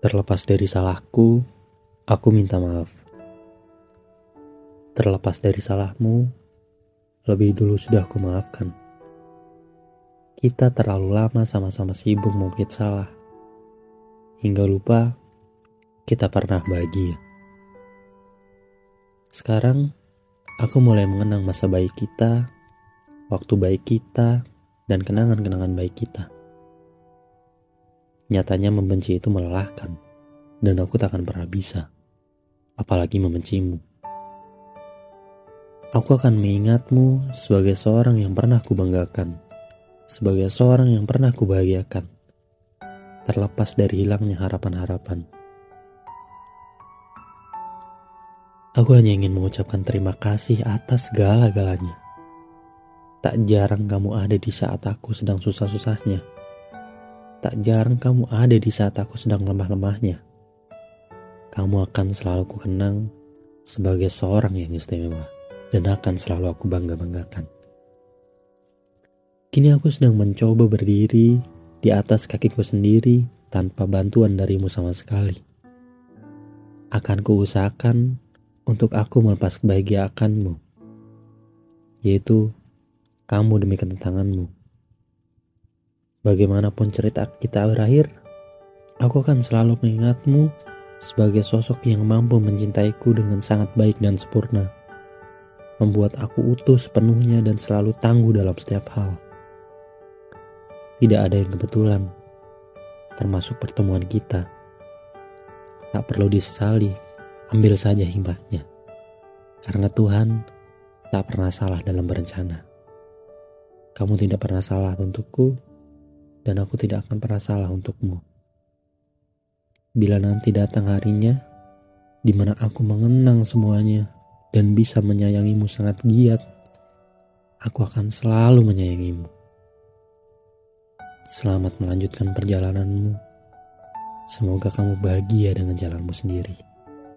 Terlepas dari salahku, aku minta maaf. Terlepas dari salahmu, lebih dulu sudah aku maafkan. Kita terlalu lama sama-sama sibuk mungkin salah. Hingga lupa kita pernah bahagia. Sekarang, aku mulai mengenang masa baik kita, waktu baik kita, dan kenangan-kenangan baik kita. Nyatanya membenci itu melelahkan, dan aku tak akan pernah bisa, apalagi membencimu. Aku akan mengingatmu sebagai seorang yang pernah kubanggakan, sebagai seorang yang pernah kubahagiakan, terlepas dari hilangnya harapan-harapan. Aku hanya ingin mengucapkan terima kasih atas segala-galanya. Tak jarang kamu ada di saat aku sedang susah-susahnya Tak jarang kamu ada di saat aku sedang lemah-lemahnya. Kamu akan selalu ku kenang sebagai seorang yang istimewa dan akan selalu aku bangga-banggakan. Kini aku sedang mencoba berdiri di atas kakiku sendiri tanpa bantuan darimu sama sekali. Akan kuusahakan untuk aku melepas kebahagiaanmu, yaitu kamu demi ketentanganmu. Bagaimanapun cerita kita berakhir, aku akan selalu mengingatmu sebagai sosok yang mampu mencintaiku dengan sangat baik dan sempurna. Membuat aku utuh sepenuhnya dan selalu tangguh dalam setiap hal. Tidak ada yang kebetulan, termasuk pertemuan kita. Tak perlu disesali, ambil saja hikmahnya. Karena Tuhan tak pernah salah dalam berencana. Kamu tidak pernah salah untukku, dan aku tidak akan pernah salah untukmu. Bila nanti datang harinya, di mana aku mengenang semuanya dan bisa menyayangimu sangat giat, aku akan selalu menyayangimu. Selamat melanjutkan perjalananmu. Semoga kamu bahagia dengan jalanmu sendiri.